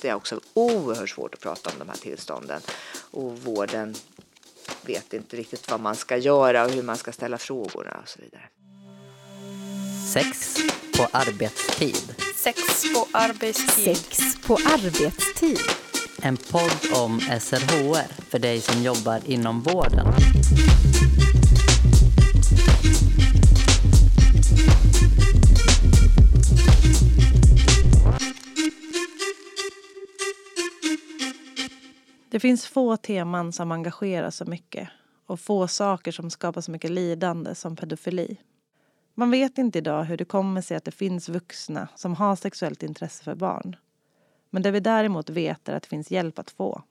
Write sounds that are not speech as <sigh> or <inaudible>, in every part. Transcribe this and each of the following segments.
Det är också oerhört svårt att prata om de här tillstånden och vården vet inte riktigt vad man ska göra och hur man ska ställa frågorna och så vidare. Sex på arbetstid. Sex på arbetstid. Sex på arbetstid. En podd om SRHR för dig som jobbar inom vården. Det finns få teman som engagerar så mycket och få saker som skapar så mycket lidande som pedofili. Man vet inte idag hur det kommer sig att det finns vuxna som har sexuellt intresse för barn. Men det vi däremot vet är att det finns hjälp att få.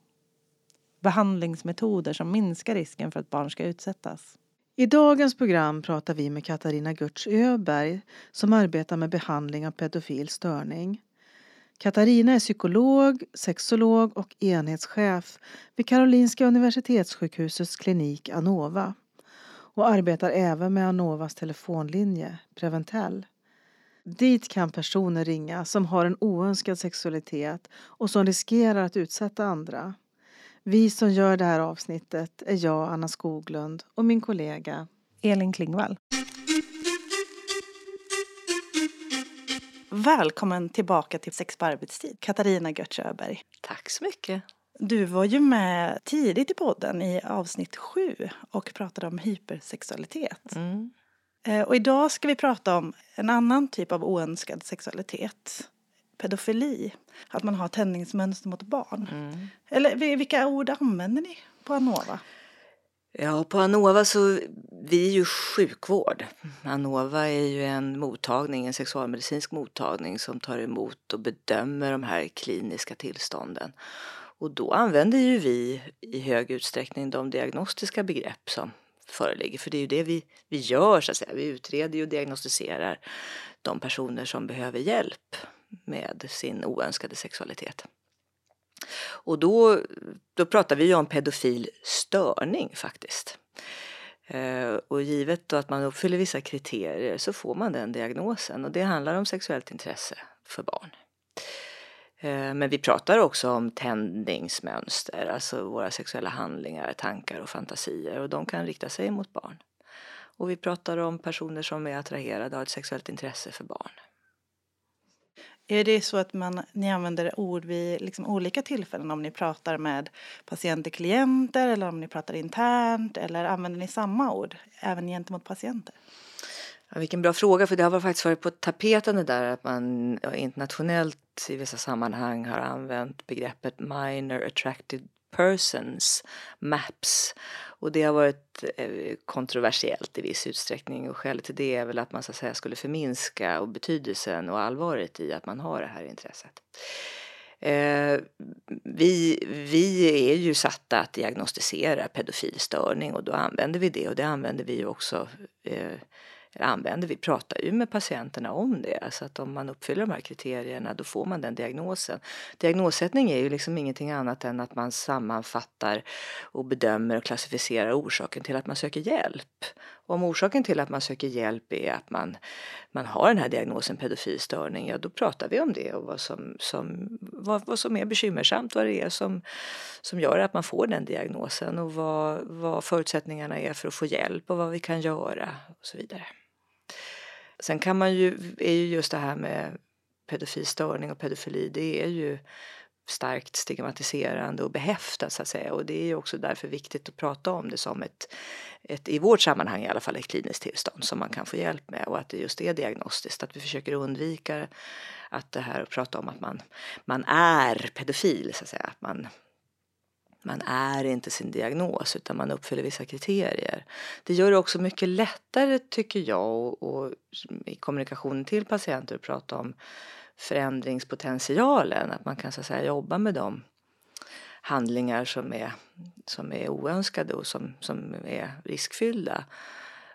Behandlingsmetoder som minskar risken för att barn ska utsättas. I dagens program pratar vi med Katarina Görtz Öberg som arbetar med behandling av pedofil störning. Katarina är psykolog, sexolog och enhetschef vid Karolinska Universitetssjukhusets klinik Anova och arbetar även med Anovas telefonlinje Preventell. Dit kan personer ringa som har en oönskad sexualitet och som riskerar att utsätta andra. Vi som gör det här avsnittet är jag, Anna Skoglund, och min kollega Elin Klingvall. Välkommen tillbaka till Sex på arbetstid, Katarina Görtz Öberg. Tack så mycket. Du var ju med tidigt i podden i avsnitt sju och pratade om hypersexualitet. Mm. Eh, Och idag ska vi prata om en annan typ av oönskad sexualitet. Pedofili. Att man har tändningsmönster mot barn. Mm. Eller vi- vilka ord använder ni på Anova? Ja, på Anova så, vi är ju sjukvård. Anova är ju en mottagning, en sexualmedicinsk mottagning som tar emot och bedömer de här kliniska tillstånden. Och då använder ju vi i hög utsträckning de diagnostiska begrepp som föreligger. För det är ju det vi, vi gör så att säga. Vi utreder och diagnostiserar de personer som behöver hjälp med sin oönskade sexualitet. Och då, då pratar vi ju om pedofil störning faktiskt. Eh, och givet då att man uppfyller vissa kriterier så får man den diagnosen och det handlar om sexuellt intresse för barn. Eh, men vi pratar också om tändningsmönster, alltså våra sexuella handlingar, tankar och fantasier och de kan rikta sig mot barn. Och vi pratar om personer som är attraherade av har ett sexuellt intresse för barn. Är det så att man, ni använder ord vid liksom olika tillfällen om ni pratar med patienter, klienter eller om ni pratar internt eller använder ni samma ord även gentemot patienter? Ja, vilken bra fråga, för det har faktiskt varit på tapeten det där att man internationellt i vissa sammanhang har använt begreppet minor attracted persons, MAPS. Och det har varit eh, kontroversiellt i viss utsträckning och skälet till det är väl att man så att säga skulle förminska och betydelsen och allvaret i att man har det här intresset. Eh, vi, vi är ju satta att diagnostisera pedofilstörning och då använder vi det och det använder vi ju också eh, använder vi, pratar ju med patienterna om det. Så att om man uppfyller de här kriterierna då får man den diagnosen. Diagnossättning är ju liksom ingenting annat än att man sammanfattar och bedömer och klassificerar orsaken till att man söker hjälp. Och om orsaken till att man söker hjälp är att man, man har den här diagnosen pedofilstörning, ja då pratar vi om det och vad som, som, vad, vad som är bekymmersamt, vad det är som, som gör att man får den diagnosen och vad, vad förutsättningarna är för att få hjälp och vad vi kan göra och så vidare. Sen kan man ju, är ju just det här med pedofilstörning och pedofili, det är ju starkt stigmatiserande och behäftat så att säga. Och det är ju också därför viktigt att prata om det som ett, ett, i vårt sammanhang i alla fall, ett kliniskt tillstånd som man kan få hjälp med. Och att det just är diagnostiskt, att vi försöker undvika att det här och prata om att man, man är pedofil så att säga, att man man är inte sin diagnos utan man uppfyller vissa kriterier. Det gör det också mycket lättare tycker jag och, och i kommunikationen till patienter att prata om förändringspotentialen, att man kan så att säga jobba med de handlingar som är, som är oönskade och som, som är riskfyllda.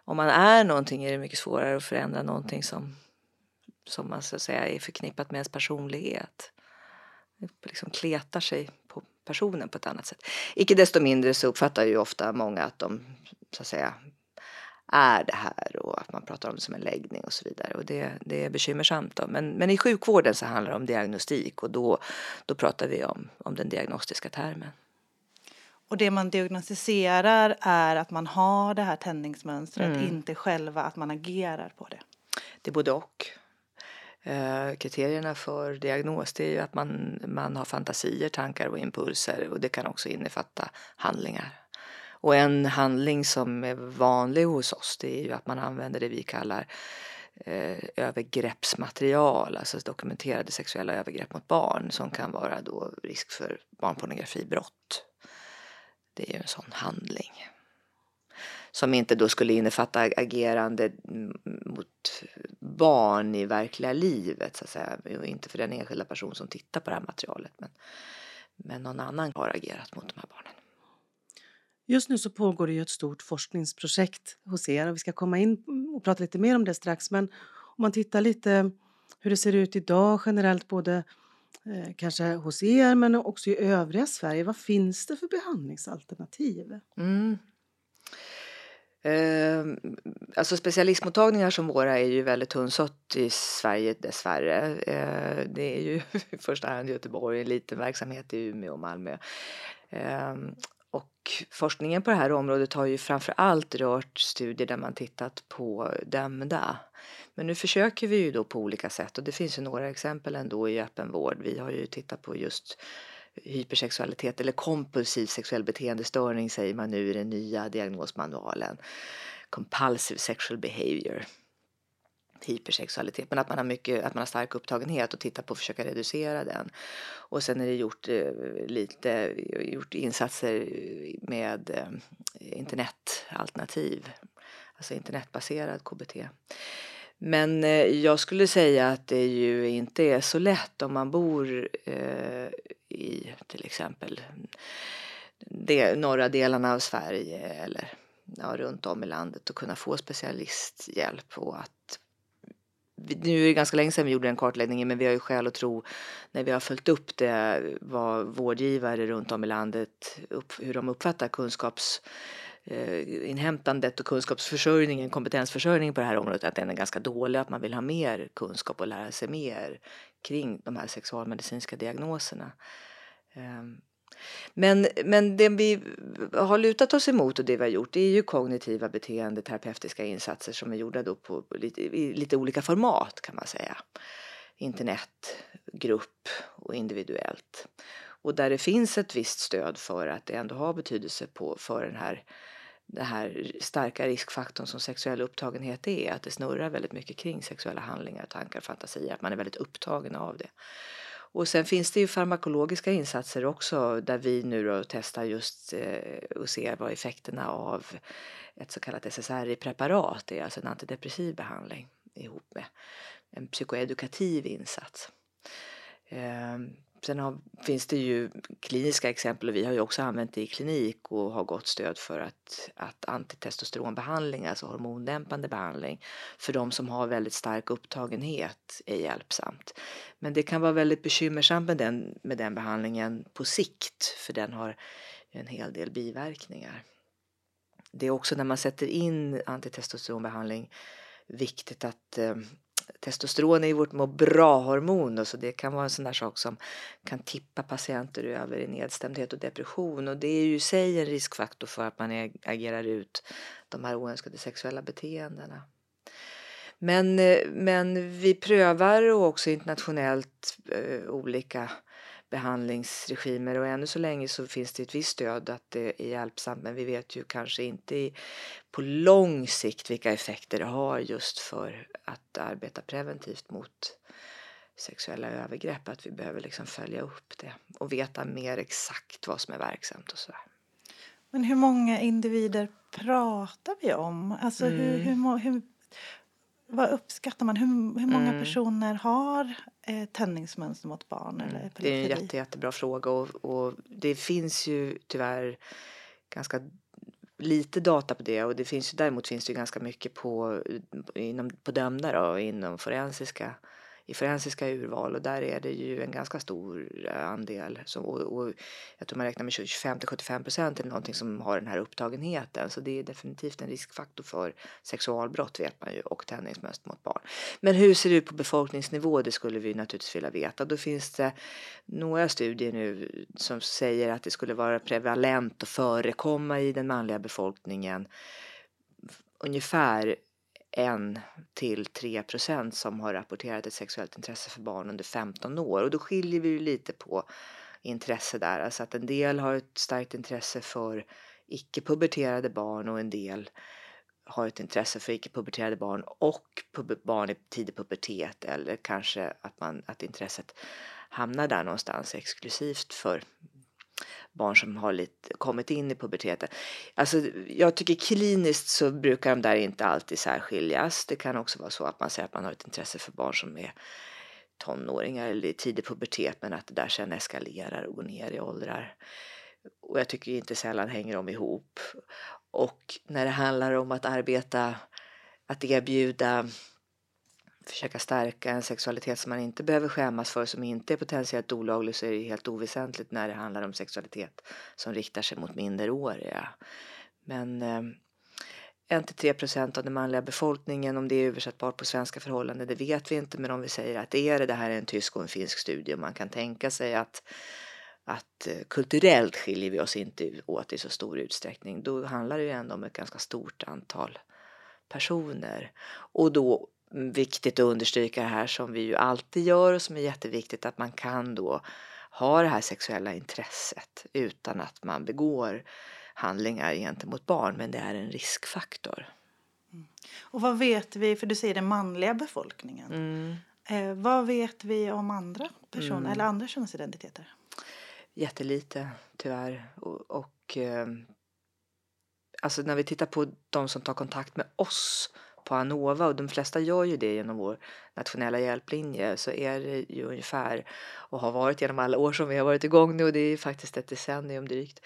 Om man är någonting är det mycket svårare att förändra någonting som, som man så att säga är förknippat med ens personlighet. Det liksom kletar sig på personen på ett annat sätt. Icke desto mindre så uppfattar ju ofta många att de så att säga är det här och att man pratar om det som en läggning och så vidare. Och det, det är bekymmersamt. Då. Men, men i sjukvården så handlar det om diagnostik och då, då pratar vi om, om den diagnostiska termen. Och det man diagnostiserar är att man har det här tändningsmönstret, Mm. inte själva att man agerar på det. Det är både och. Eh, kriterierna för diagnos det är ju att man, man har fantasier, tankar och impulser och det kan också innefatta handlingar. Och en handling som är vanlig hos oss det är ju att man använder det vi kallar eh, övergreppsmaterial, alltså dokumenterade sexuella övergrepp mot barn som kan vara då risk för barnpornografibrott. Det är ju en sån handling som inte då skulle innefatta agerande mot barn i verkliga livet så att säga. Inte för den enskilda person som tittar på det här materialet men, men någon annan har agerat mot de här barnen. Just nu så pågår det ju ett stort forskningsprojekt hos er och vi ska komma in och prata lite mer om det strax. Men om man tittar lite hur det ser ut idag generellt både eh, kanske hos er men också i övriga Sverige. Vad finns det för behandlingsalternativ? Mm. Eh, alltså specialistmottagningar som våra är ju väldigt tunnsått i Sverige dessvärre. Eh, det är ju <laughs> i första hand Göteborg, en liten verksamhet i Umeå och Malmö. Eh, och forskningen på det här området har ju framför allt rört studier där man tittat på dömda. Men nu försöker vi ju då på olika sätt och det finns ju några exempel ändå i öppenvård. Vi har ju tittat på just hypersexualitet eller kompulsiv sexuell beteendestörning säger man nu i den nya diagnosmanualen. Compulsive sexual behavior. Hypersexualitet, men att man har mycket, att man har stark upptagenhet och tittar på att försöka reducera den. Och sen är det gjort eh, lite, gjort insatser med eh, internetalternativ, alltså internetbaserad KBT. Men eh, jag skulle säga att det ju inte är så lätt om man bor eh, i till exempel de norra delarna av Sverige eller ja, runt om i landet och kunna få specialisthjälp och att nu är det ganska länge sedan vi gjorde den kartläggningen men vi har ju skäl att tro när vi har följt upp det vad vårdgivare runt om i landet upp, hur de uppfattar kunskaps eh, inhämtandet och kunskapsförsörjningen, kompetensförsörjningen på det här området, att den är ganska dålig, att man vill ha mer kunskap och lära sig mer kring de här sexualmedicinska diagnoserna. Eh, Men, men det vi har lutat oss emot och det vi har gjort det är ju kognitiva beteendeterapeutiska insatser som är gjorda då på lite, i lite olika format kan man säga. Internet, grupp och individuellt. Och där det finns ett visst stöd för att det ändå har betydelse på, för den här, den här starka riskfaktorn som sexuell upptagenhet är. Att det snurrar väldigt mycket kring sexuella handlingar, tankar och fantasier. Att man är väldigt upptagen av det. Och sen finns det ju farmakologiska insatser också där vi nu då testar just eh, och ser vad effekterna av ett så kallat SSRI-preparat är, alltså en antidepressiv behandling ihop med en psykoedukativ insats. Eh, sen har, finns det ju kliniska exempel och vi har ju också använt det i klinik och har gott stöd för att, att antitestosteronbehandling, alltså hormondämpande behandling för de som har väldigt stark upptagenhet är hjälpsamt. Men det kan vara väldigt bekymmersamt med den, med den behandlingen på sikt för den har en hel del biverkningar. Det är också när man sätter in antitestosteronbehandling viktigt att eh, testosteron är ju vårt må bra-hormon och så det kan vara en sån där sak som kan tippa patienter över i nedstämdhet och depression och det är ju i sig en riskfaktor för att man agerar ut de här oönskade sexuella beteendena. Men, eh, men vi prövar också internationellt eh, olika behandlingsregimer och ännu så länge så finns det ett visst stöd att det är hjälpsamt men vi vet ju kanske inte i, på lång sikt vilka effekter det har just för att arbeta preventivt mot sexuella övergrepp. Att vi behöver liksom följa upp det och veta mer exakt vad som är verksamt och sådär. Men hur många individer pratar vi om? Alltså hur, Mm. hur, må- hur, vad uppskattar man? Hur, hur många Mm. personer har eh, tändningsmönster mot barn eller Mm. Det är en jätte, jättebra fråga och, och det finns ju tyvärr ganska lite data på det och det finns ju, däremot finns det ju ganska mycket på, inom, på dömda då, inom forensiska i forensiska urval och där är det ju en ganska stor andel som, och, och jag tror man räknar med 25 till 75 procent eller någonting som har den här upptagenheten så det är definitivt en riskfaktor för sexualbrott vet man ju och tändningsmönster mot barn. Men hur ser det ut på befolkningsnivå? Det skulle vi naturligtvis vilja veta. Då finns det några studier nu som säger att det skulle vara prevalent och förekomma i den manliga befolkningen ungefär en till 3 procent som har rapporterat ett sexuellt intresse för barn under 15 år. Och då skiljer vi ju lite på intresse där, alltså att en del har ett starkt intresse för icke-puberterade barn och en del har ett intresse för icke-puberterade barn och barn i tidig pubertet eller kanske att, man, att intresset hamnar där någonstans exklusivt för barn som har lite, kommit in i puberteten. Alltså, jag tycker kliniskt så brukar de där inte alltid särskiljas. Det kan också vara så att man säger att man har ett intresse för barn som är tonåringar eller i tidig pubertet men att det där sen eskalerar och går ner i åldrar. Och jag tycker inte sällan hänger de ihop. Och när det handlar om att arbeta, att erbjuda försöka stärka en sexualitet som man inte behöver skämmas för, som inte är potentiellt olaglig, så är det helt oväsentligt när det handlar om sexualitet som riktar sig mot minderåriga. Men eh, 1-3 procent av den manliga befolkningen, om det är översättbart på svenska förhållanden, det vet vi inte. Men om vi säger att det är det, det här är en tysk och en finsk studie och man kan tänka sig att att eh, kulturellt skiljer vi oss inte åt i så stor utsträckning. Då handlar det ju ändå om ett ganska stort antal personer. Och då viktigt att understryka det här som vi ju alltid gör och som är jätteviktigt att man kan då ha det här sexuella intresset utan att man begår handlingar gentemot barn men det är en riskfaktor. Mm. Och vad vet vi, för du säger den manliga befolkningen. Mm. Eh, vad vet vi om andra personer mm. eller andra könsidentiteter? Jättelite tyvärr. Och, och eh, alltså när vi tittar på de som tar kontakt med oss på Anova och de flesta gör ju det genom vår nationella hjälplinje så är det ju ungefär och har varit genom alla år som vi har varit igång nu och det är faktiskt ett decennium drygt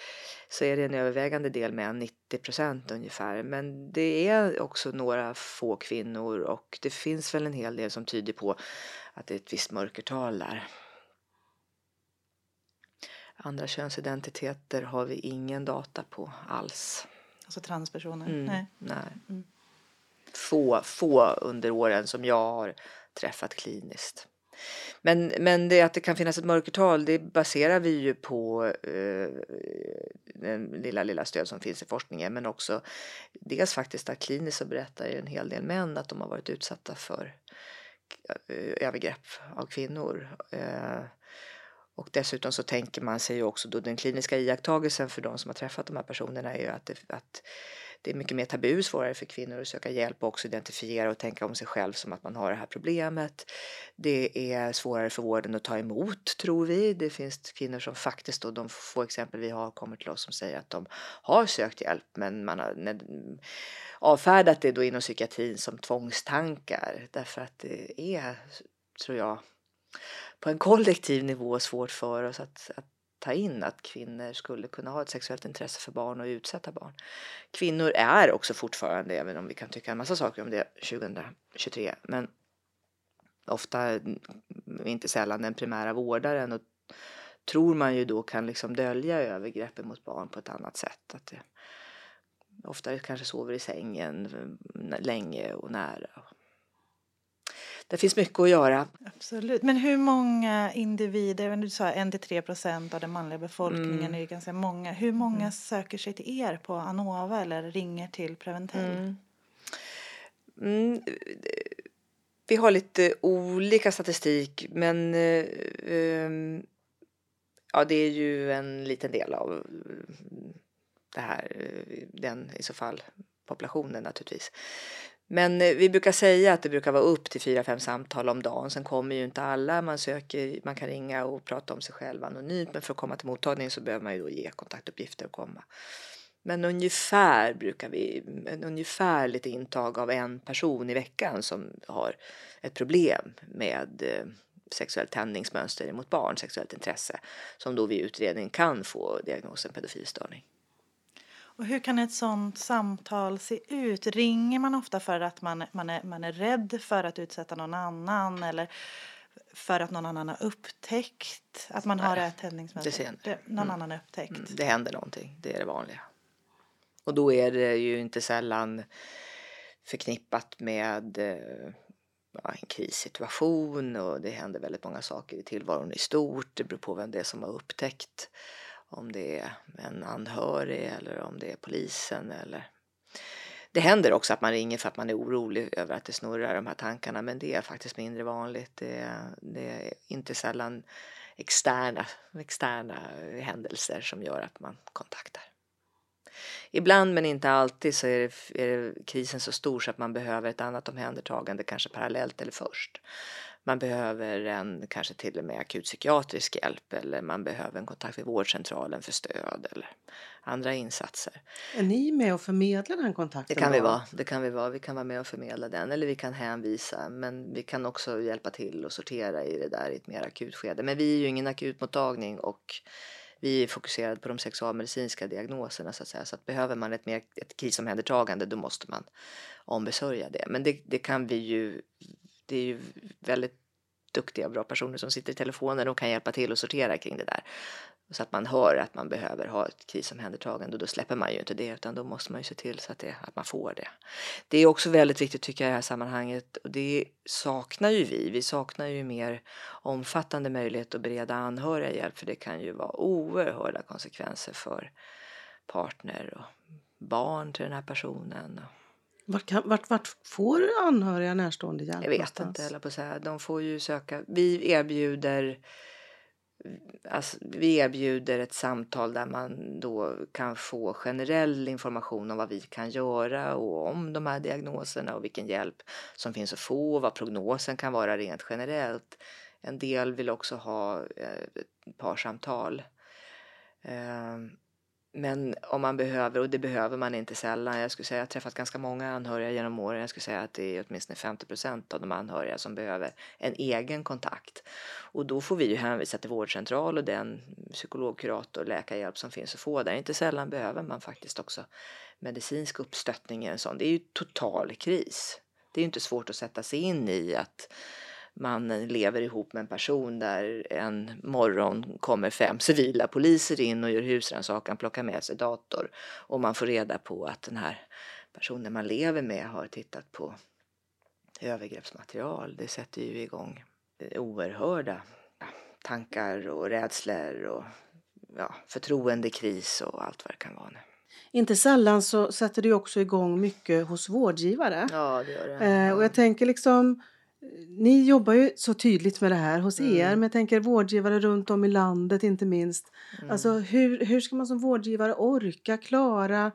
så är det en övervägande del med 90 procent ungefär men det är också några få kvinnor och det finns väl en hel del som tyder på att det är ett visst mörkertal där. Andra könsidentiteter har vi ingen data på alls. Alltså transpersoner? Mm, nej. nej. Mm få, få under åren som jag har träffat kliniskt. Men, men det att det kan finnas ett mörkertal det baserar vi ju på eh, den lilla, lilla stöd som finns i forskningen men också dels faktiskt att kliniskt så berättar ju en hel del män att de har varit utsatta för eh, övergrepp av kvinnor. Eh, och dessutom så tänker man sig ju också då den kliniska iakttagelsen för de som har träffat de här personerna är ju att, det, att det är mycket mer tabu, svårare för kvinnor att söka hjälp och också identifiera och tänka om sig själv som att man har det här problemet. Det är svårare för vården att ta emot, tror vi. Det finns kvinnor som faktiskt, då, de få exempel vi har, kommer till oss som säger att de har sökt hjälp men man har avfärdat det då inom psykiatrin som tvångstankar därför att det är, tror jag, på en kollektiv nivå svårt för oss att, att ta in att kvinnor skulle kunna ha ett sexuellt intresse för barn och utsätta barn. Kvinnor är också fortfarande, även om vi kan tycka en massa saker om det 2023, men ofta mm, inte sällan den primära vårdaren och tror man ju då kan liksom dölja övergreppen mot barn på ett annat sätt. Att det ofta kanske sover i sängen mm, länge och nära det finns mycket att göra. Absolut. Men hur många individer, du sa 1-3 procent av den manliga befolkningen mm. är ju ganska många. Hur många mm. söker sig till er på Anova eller ringer till Preventell? Mm. Mm. Vi har lite olika statistik men eh, ehm, ja, det är ju en liten del av det här, den i så fall populationen naturligtvis. Men eh, vi brukar säga att det brukar vara upp till fyra fem samtal om dagen. Sen kommer ju inte alla. Man, söker, man kan ringa och prata om sig själv anonymt. Men för att komma till mottagningen så behöver man ju då ge kontaktuppgifter och komma. Men ungefär brukar vi, en ungefärligt intag av en person i veckan som har ett problem med eh, sexuellt tändningsmönster mot barn, sexuellt intresse, som då vid utredning kan få diagnosen pedofilstörning. Och hur kan ett sånt samtal se ut? Ringer man ofta för att man, man, är, man är rädd för att utsätta någon annan eller för att någon annan har upptäckt att man har Nej, ett tändningsmönster? Det- Någon Mm. annan har upptäckt. Mm, Det händer någonting, det är det vanliga. Och då är det ju inte sällan förknippat med eh, ja, en krissituation och det händer väldigt många saker i tillvaron i stort. Det beror på vem det är som har upptäckt. Om det är en anhörig eller om det är polisen eller det händer också att man ringer för att man är orolig över att det snurrar de här tankarna men det är faktiskt mindre vanligt. Det är, det är inte sällan externa, externa händelser som gör att man kontaktar. Ibland men inte alltid så är, det, är det krisen så stor så att man behöver ett annat omhändertagande kanske parallellt eller först. Man behöver en kanske till och med akut psykiatrisk hjälp eller man behöver en kontakt med vårdcentralen för stöd eller andra insatser. Är ni med och förmedlar den kontakten? Det kan vi vara. Det kan vi vara. Vi kan vara med och förmedla den eller vi kan hänvisa. Men vi kan också hjälpa till och sortera i det där i ett mer akut skede. Men vi är ju ingen akutmottagning och vi är fokuserade på de sexualmedicinska diagnoserna så att säga. Så att behöver man ett, mer, ett krisomhändertagande då måste man ombesörja det. Men det, det kan vi ju. Det är ju väldigt duktiga och bra personer som sitter i telefonen och kan hjälpa till och sortera kring det där. Så att man hör att man behöver ha ett krisomhändertagande och då släpper man ju inte det utan då måste man ju se till så att, det, att man får det. Det är också väldigt viktigt tycker jag i det här sammanhanget och det saknar ju vi. Vi saknar ju mer omfattande möjlighet att bereda anhöriga hjälp för det kan ju vara oerhörda konsekvenser för partner och barn till den här personen. Vart, kan, vart, vart får anhöriga närstående hjälp? Jag vet någonstans? inte, eller på att säga. De får ju söka. Vi erbjuder Alltså, vi erbjuder ett samtal där man då kan få generell information om vad vi kan göra och om de här diagnoserna och vilken hjälp som finns att få, vad prognosen kan vara rent generellt. En del vill också ha eh, ett parsamtal. Eh, men om man behöver, och det behöver man inte sällan, jag skulle säga jag har träffat ganska många anhöriga genom åren, jag skulle säga att det är åtminstone 50 procent av de anhöriga som behöver en egen kontakt. Och då får vi ju hänvisa till vårdcentral och den psykolog, kurator, läkarhjälp som finns att få där. Inte sällan behöver man faktiskt också medicinsk uppstöttning i en sån. Det är ju total kris. Det är ju inte svårt att sätta sig in i att man lever ihop med en person där en morgon kommer fem civila poliser in och gör husrannsakan, plockar med sig dator och man får reda på att den här personen man lever med har tittat på övergreppsmaterial. Det sätter ju igång oerhörda tankar och rädslor och ja, förtroendekris och allt vad det kan vara. Nu. Inte sällan så sätter det också igång mycket hos vårdgivare. Ja, det gör det. Eh, och jag tänker liksom, ni jobbar ju så tydligt med det här hos Mm. er, men jag tänker vårdgivare runt om i landet inte minst. Mm. Alltså hur, hur ska man som vårdgivare orka, klara,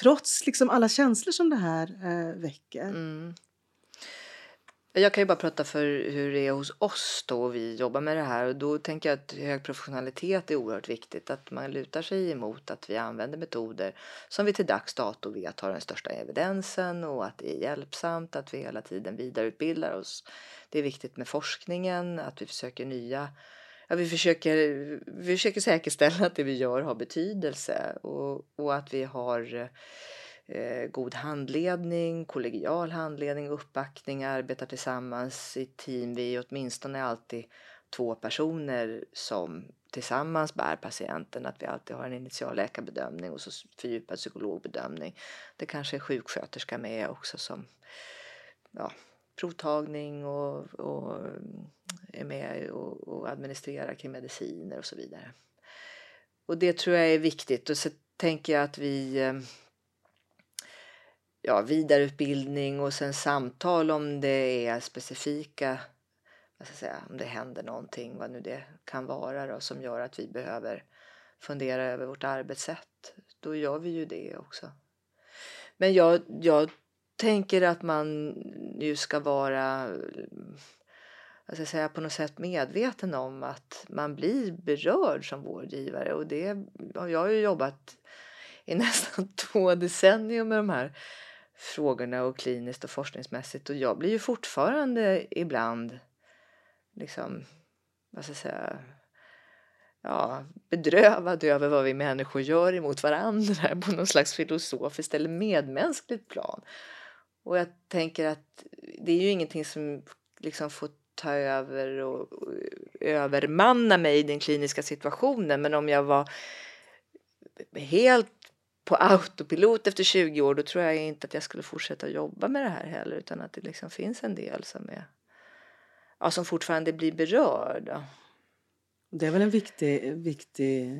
trots liksom alla känslor som det här eh, väcker? Mm. Jag kan ju bara prata för hur det är hos oss då vi jobbar med det här och då tänker jag att hög professionalitet är oerhört viktigt. Att man lutar sig emot att vi använder metoder som vi till dags dato vet har den största evidensen och att det är hjälpsamt, att vi hela tiden vidareutbildar oss. Det är viktigt med forskningen, att vi försöker nya Ja, vi, försöker, vi försöker säkerställa att det vi gör har betydelse och, och att vi har eh, god handledning, kollegial handledning, uppbackning, arbetar tillsammans i team. Vi är åtminstone alltid två personer som tillsammans bär patienten, att vi alltid har en initial läkarbedömning och så fördjupad psykologbedömning. Det kanske är sjuksköterska med också som ja, provtagning och, och mm, är med och, och administrerar kring mediciner och så vidare. Och det tror jag är viktigt och så tänker jag att vi eh, ja, vidareutbildning och sen samtal om det är specifika, vad ska jag säga, om det händer någonting, vad nu det kan vara då, som gör att vi behöver fundera över vårt arbetssätt. Då gör vi ju det också. Men jag, jag tänker att man ju ska vara jag ska säga, på något sätt medveten om att man blir berörd som vårdgivare. Och det, jag har ju jobbat i <laughs> nästan två decennier med de här frågorna och kliniskt och forskningsmässigt och jag blir ju fortfarande ibland liksom, vad ska jag säga, ja, bedrövad över vad vi människor gör emot varandra <laughs> på någon slags filosofiskt eller medmänskligt plan. Och jag tänker att det är ju ingenting som liksom får ta över och, och övermanna mig i den kliniska situationen. Men om jag var helt på autopilot efter 20 år då tror jag inte att jag skulle fortsätta jobba med det här heller utan att det liksom finns en del som är ja, som fortfarande blir berörd. Det är väl en viktig, viktig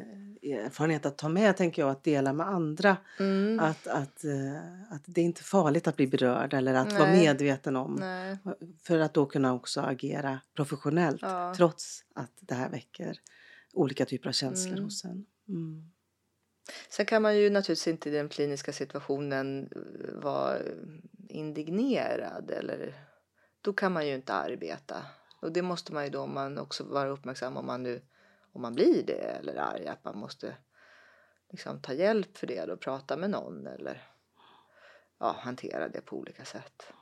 erfarenhet att ta med, tänker jag, att dela med andra. Mm. Att, att, eh, att det är inte farligt att bli berörd eller att vara Nej. medveten om. Nej. För att då kunna också agera professionellt Ja. trots att det här väcker olika typer av känslor Mm. hos en. Mm. Sen kan man ju naturligtvis inte i den kliniska situationen eh, vara indignerad eller då kan man ju inte arbeta. Och det måste man ju då om man också vara uppmärksam om man nu om man blir det eller arg att man måste liksom ta hjälp för det och prata med någon eller ja, hantera det på olika sätt.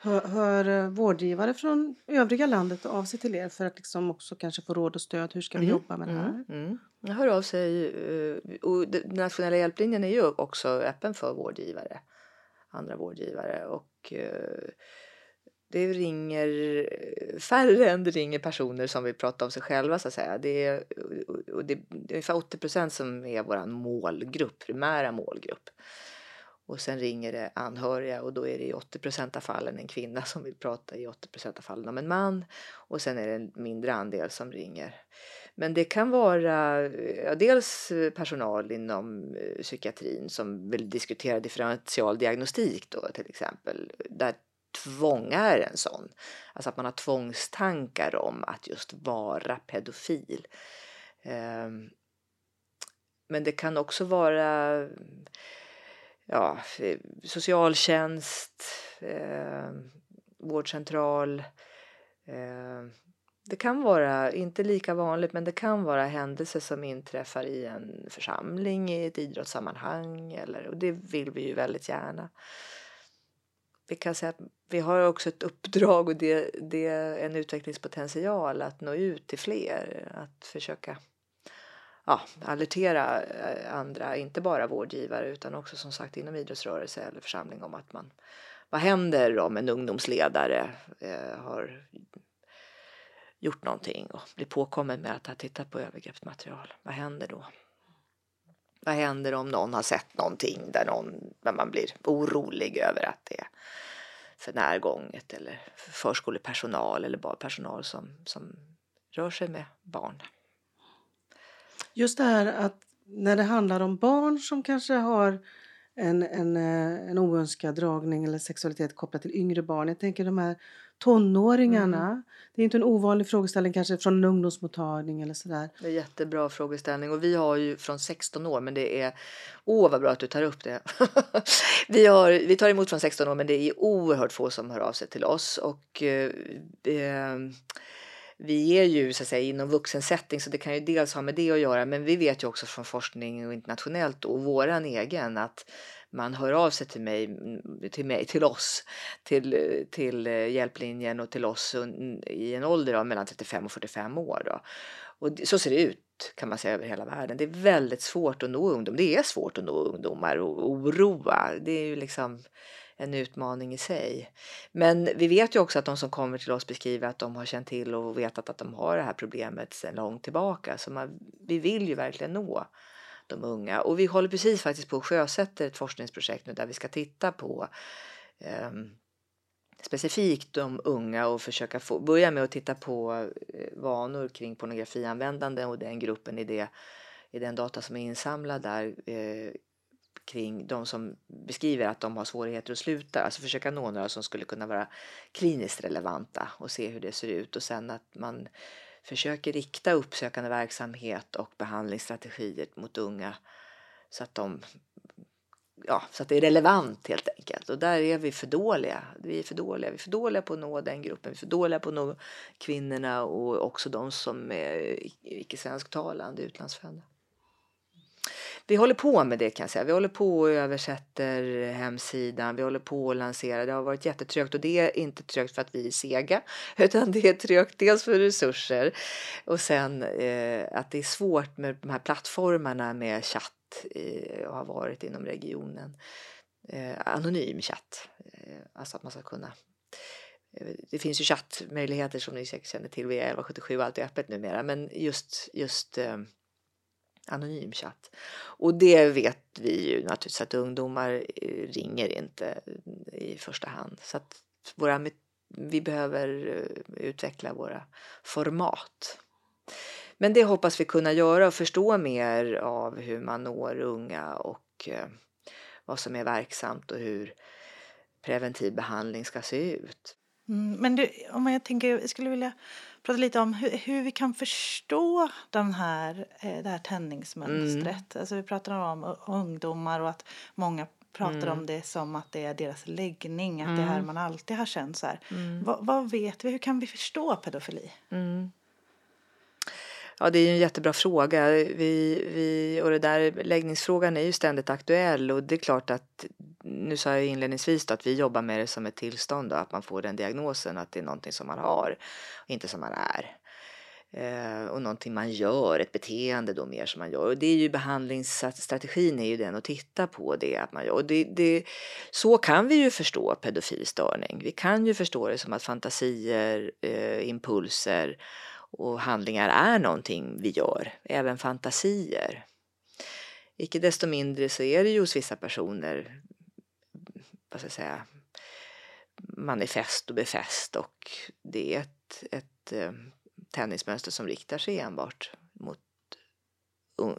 Hör, hör eh, vårdgivare från övriga landet av sig till er för att liksom också kanske få råd och stöd? Hur ska vi Mhm. jobba med det här? Mm, mm. Jag hör av sig eh, och den nationella hjälplinjen är ju också öppen för vårdgivare, andra vårdgivare och eh, det ringer färre än det ringer personer som vill prata om sig själva så att säga. Det är, och det är ungefär 80 procent som är vår målgrupp, primära målgrupp. Och sen ringer det anhöriga och då är det i 80 av fallen en kvinna som vill prata, i 80 av fallen om en man och sen är det en mindre andel som ringer. Men det kan vara ja, dels personal inom eh, psykiatrin som vill diskutera differential diagnostik då till exempel. Där tvång är en sån. Alltså att man har tvångstankar om att just vara pedofil. Ehm, men det kan också vara ja, eh, socialtjänst, eh, vårdcentral. Eh, det kan vara, inte lika vanligt, men det kan vara händelser som inträffar i en församling, i ett idrottssammanhang. Eller, och det vill vi ju väldigt gärna. Vi kan säga att vi har också ett uppdrag och det, det är en utvecklingspotential att nå ut till fler. Att försöka ja, alertera eh, andra, inte bara vårdgivare utan också som sagt inom idrottsrörelse eller församling om att man vad händer om en ungdomsledare eh, har gjort någonting och blir påkommen med att ha tittat på övergreppsmaterial. Vad händer då? Vad händer om någon har sett någonting där, någon, där man blir orolig över att det är för närgånget eller förskolepersonal eller bara personal som, som rör sig med barn. Just det här att när det handlar om barn som kanske har en, en, eh, en oönskad dragning eller sexualitet kopplat till yngre barn. Jag tänker de här tonåringarna. Mm. Det är inte en ovanlig frågeställning kanske från en ungdomsmottagning eller sådär. Det är jättebra frågeställning och vi har ju från 16 år men det är, åh vad bra att du tar upp det. <laughs> vi, har, vi tar emot från 16 år men det är oerhört få som hör av sig till oss och eh, eh, vi är ju så att säga inom vuxensättning så det kan ju dels ha med det att göra men vi vet ju också från forskning och internationellt och våran egen att man hör av sig till mig, till mig, till oss, till, till hjälplinjen och till oss i en ålder av mellan 35 och 45 år. Då. Och så ser det ut kan man säga över hela världen. Det är väldigt svårt att nå ungdom. Det är svårt att nå ungdomar och oroa. Det är ju liksom en utmaning i sig. Men vi vet ju också att de som kommer till oss beskriver att de har känt till och vetat att de har det här problemet sedan långt tillbaka. Så man, vi vill ju verkligen nå de unga. Och vi håller precis faktiskt på att sjösätta ett forskningsprojekt nu där vi ska titta på ehm, specifikt de unga och försöka få, börja med att titta på eh, vanor kring pornografianvändande och den gruppen i, det, i den data som är insamlad där eh, kring de som beskriver att de har svårigheter att sluta, alltså försöka nå några som skulle kunna vara kliniskt relevanta och se hur det ser ut och sen att man försöker rikta uppsökande verksamhet och behandlingsstrategier mot unga så att de ja, så att det är relevant helt enkelt. Och där är vi för dåliga. Vi är för dåliga. Vi är för dåliga på att nå den gruppen. Vi är för dåliga på att nå kvinnorna och också de som är icke svensktalande utlandsfödda vi håller på med det kan jag säga. Vi håller på och översätter hemsidan, vi håller på och lanserar. Det har varit jättetrögt och det är inte trögt för att vi är sega <laughs> utan det är trögt dels för resurser och sen eh, att det är svårt med de här plattformarna med chatt i, och har varit inom regionen. Eh, anonym chatt, eh, alltså att man ska kunna eh, det finns ju chattmöjligheter som ni säkert känner till via 1177, allt är öppet numera, men just, just eh, anonym chatt. Och det vet vi ju naturligtvis att ungdomar eh, ringer inte eh, i första hand. Så att våra, vi behöver eh, utveckla våra format. Men det hoppas vi kunna göra och förstå mer av hur man når unga och vad som är verksamt och hur preventiv behandling ska se ut. Mm, men du, om jag tänker, jag skulle vilja prata lite om hur, hur vi kan förstå den här, eh, det här tändningsmönstret. Mm. Alltså vi pratar om ungdomar och att många pratar mm. om det som att det är deras läggning, att det här mm. man alltid har känt så här. Mm. Vad, vad, vet vi, hur kan vi förstå pedofili? Mm. Ja, det är en jättebra fråga. Vi, vi, och det där, läggningsfrågan är ju ständigt aktuell och det är klart att nu sa jag inledningsvis att vi jobbar med det som ett tillstånd och att man får den diagnosen att det är någonting som man har och inte som man är. Eh, och någonting man gör, ett beteende då mer som man gör. Och det är ju behandlingsstrategin är ju den att titta på det att man gör. Och det, det, så kan vi ju förstå pedofilstörning. Vi kan ju förstå det som att fantasier, eh, impulser och handlingar är någonting vi gör, även fantasier. Icke desto mindre så är det ju hos vissa personer, vad ska jag säga, manifest och befäst. Och det är ett, ett eh, tennismönster som riktar sig enbart mot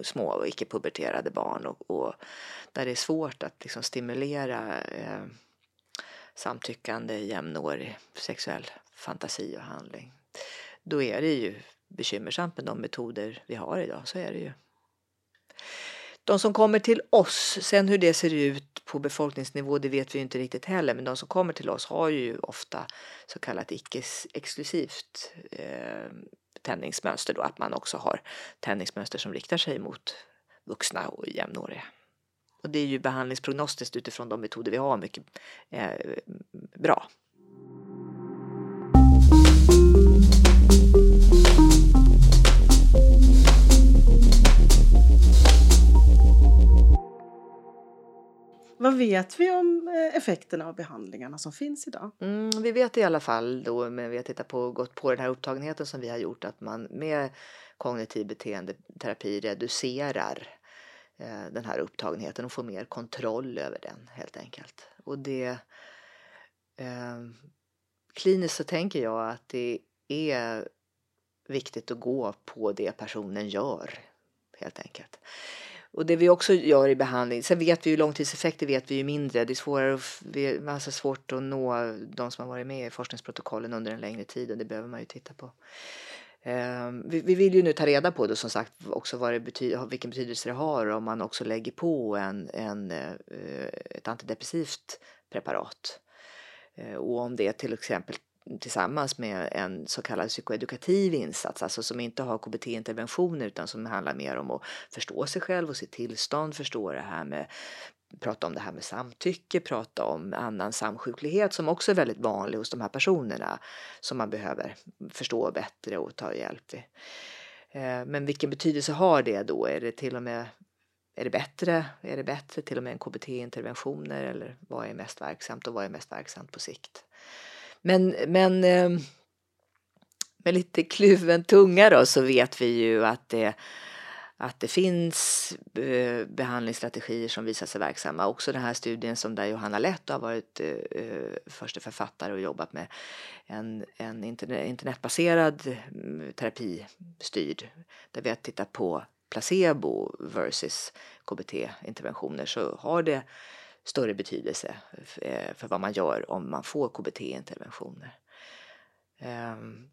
små och icke-puberterade barn. Och, och, där det är svårt att liksom stimulera eh, samtyckande jämnårig sexuell fantasi och handling. Då är det ju bekymmersamt med de metoder vi har idag, så är det ju. De som kommer till oss, sen hur det ser ut på befolkningsnivå det vet vi inte riktigt heller, men de som kommer till oss har ju ofta så kallat icke-exklusivt eh, tändningsmönster då, att man också har tändningsmönster som riktar sig mot vuxna och jämnåriga. Och det är ju behandlingsprognostiskt utifrån de metoder vi har mycket eh, bra. Vad vet vi om eh, effekterna av behandlingarna som finns idag? Mm, vi vet i alla fall då, men vi har tittat på, gått på den här upptagenheten som vi har gjort, att man med kognitiv beteendeterapi reducerar eh, den här upptagenheten och får mer kontroll över den helt enkelt. Och det eh, kliniskt så tänker jag att det är viktigt att gå på det personen gör helt enkelt. Och det vi också gör i behandling, sen vet vi ju långtidseffekter vet vi ju mindre. Det är svårare, vi har alltså svårt att nå de som har varit med i forskningsprotokollen under en längre tid och det behöver man ju titta på. Ehm, vi vill ju nu ta reda på det som sagt också vad det betyder, vilken betydelse det har om man också lägger på en, en, eh, ett antidepressivt preparat. Ehm, och om det till exempel tillsammans med en så kallad psykoedukativ insats, alltså som inte har KBT-interventioner utan som handlar mer om att förstå sig själv och sitt tillstånd, förstå det här med prata om det här med samtycke, prata om annan samsjuklighet som också är väldigt vanlig hos de här personerna som man behöver förstå bättre och ta hjälp vid. Eh, men vilken betydelse har det då? Är det till och med är det bättre? Är det bättre till och med än KBT-interventioner eller vad är mest verksamt och vad är mest verksamt på sikt? Men, men eh, med lite kluven tunga då så vet vi ju att det, att det finns eh, behandlingsstrategier som visar sig verksamma. Också den här studien som där Johanna Lett har varit eh, eh första författare och jobbat med en, en internetbaserad mm, terapistyrd där vi har tittat på placebo versus KBT-interventioner så har det större betydelse eh, för vad man gör om man får KBT-interventioner. Ehm,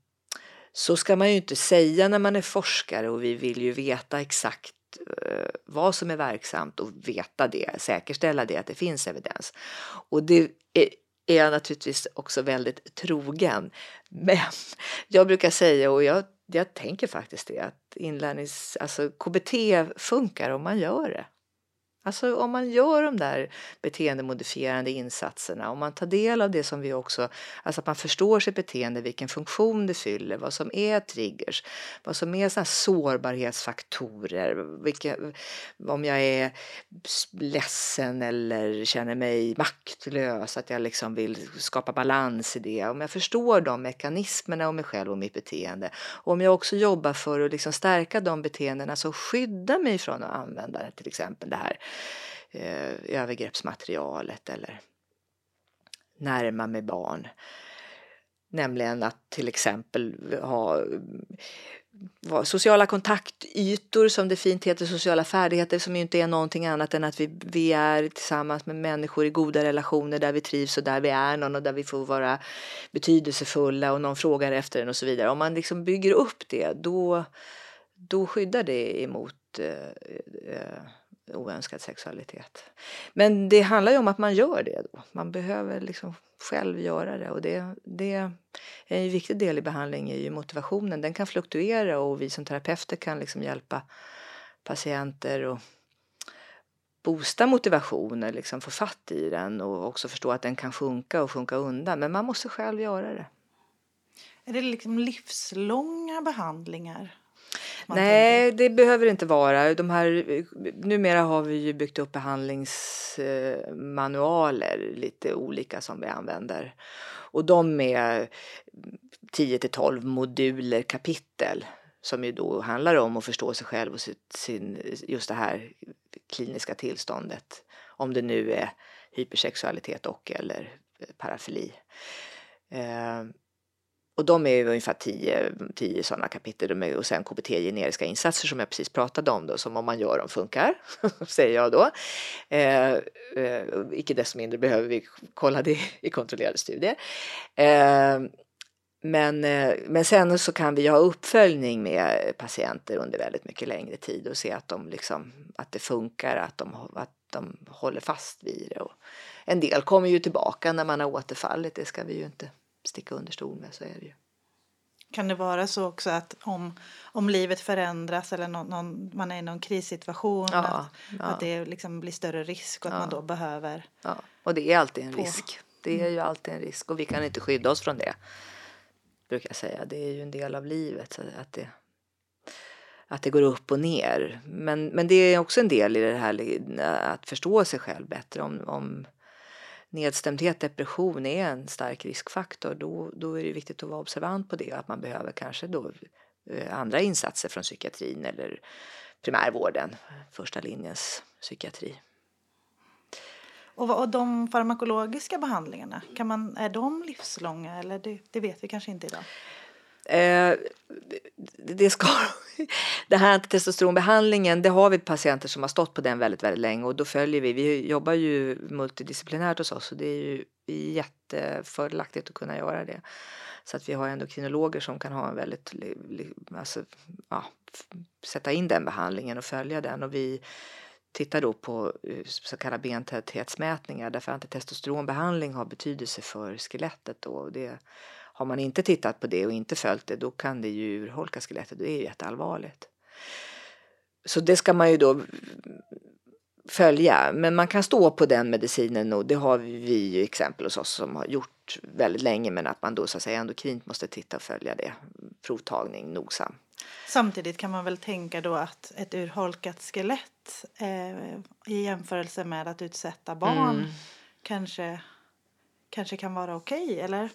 så ska man ju inte säga när man är forskare och vi vill ju veta exakt eh, vad som är verksamt och veta det, säkerställa det att det finns evidens. Och det är jag naturligtvis också väldigt trogen. Men <laughs> jag brukar säga och jag, jag tänker faktiskt det att inlärnings, alltså KBT funkar om man gör det. Alltså om man gör de där beteendemodifierande insatserna, om man tar del av det som vi också, alltså att man förstår sitt beteende, vilken funktion det fyller, vad som är triggers, vad som är såna sårbarhetsfaktorer, vilka, om jag är ledsen eller känner mig maktlös, att jag liksom vill skapa balans i det. Om jag förstår de mekanismerna om mig själv och mitt beteende och om jag också jobbar för att liksom stärka de beteendena som skyddar mig från att använda till exempel det här eh, övergreppsmaterialet eller närma mig barn. Nämligen att till exempel ha eh, sociala kontaktytor som det fint heter, sociala färdigheter som ju inte är någonting annat än att vi, vi är tillsammans med människor i goda relationer där vi trivs och där vi är någon och där vi får vara betydelsefulla och någon frågar efter en och så vidare. Om man liksom bygger upp det då, då skyddar det emot eh, eh oönskad sexualitet. Men det handlar ju om att man gör det då. Man behöver liksom själv göra det och det, det är en viktig del i behandling är ju motivationen. Den kan fluktuera och vi som terapeuter kan liksom hjälpa patienter och boosta motivationen, liksom få fatt i den och också förstå att den kan sjunka och sjunka undan. Men man måste själv göra det. Är det liksom livslånga behandlingar? Nej, tänker. det behöver det inte vara. De här, numera har vi ju byggt upp behandlingsmanualer, lite olika som vi använder. Och de är 10 till 12 moduler, kapitel som ju då handlar om att förstå sig själv och sin, just det här kliniska tillståndet. Om det nu är hypersexualitet och eller parafili. Och de är ungefär tio, tio sådana kapitel och sen KBT generiska insatser som jag precis pratade om då, som om man gör dem funkar, <laughs> säger jag då. Eh, eh, icke desto mindre behöver vi kolla det i kontrollerade studier. Eh, men, eh, men sen så kan vi ha uppföljning med patienter under väldigt mycket längre tid och se att, de liksom, att det funkar, att de, att de håller fast vid det. Och en del kommer ju tillbaka när man har återfallit, det ska vi ju inte sticka under stol med så är det ju. Kan det vara så också att om, om livet förändras eller någon, någon man är i någon krissituation ja, att, ja. att det liksom blir större risk och att ja. man då behöver Ja, och det är alltid en på. risk. Det är ju alltid en risk och vi kan inte skydda oss från det. Brukar jag säga. Det är ju en del av livet. Så att det, att det går upp och ner. Men, men det är också en del i det här att förstå sig själv bättre. Om, om nedstämdhet, depression är en stark riskfaktor då, då är det viktigt att vara observant på det och att man behöver kanske då eh, andra insatser från psykiatrin eller primärvården, första linjens psykiatri. Och, och de farmakologiska behandlingarna, kan man, är de livslånga eller det, det vet vi kanske inte idag? Eh, det, ska, <laughs> det här antitestosteronbehandlingen, det har vi patienter som har stått på den väldigt, väldigt länge och då följer vi. Vi jobbar ju multidisciplinärt hos oss och det är ju jättefördelaktigt att kunna göra det. Så att vi har endokrinologer som kan ha en väldigt, alltså, ja, sätta in den behandlingen och följa den och vi tittar då på eh, så kallade bentäthetsmätningar därför att antitestosteronbehandling har betydelse för skelettet och det har man inte tittat på det och inte följt det då kan det ju urholka skelettet det är ju jätteallvarligt. Så det ska man ju då följa. Men man kan stå på den medicinen och det har vi ju exempel hos oss som har gjort väldigt länge men att man då så att säga endokrint måste titta och följa det. Provtagning nogsam. Samtidigt kan man väl tänka då att ett urholkat skelett eh, i jämförelse med att utsätta barn mm. kanske, kanske kan vara okej okay, eller?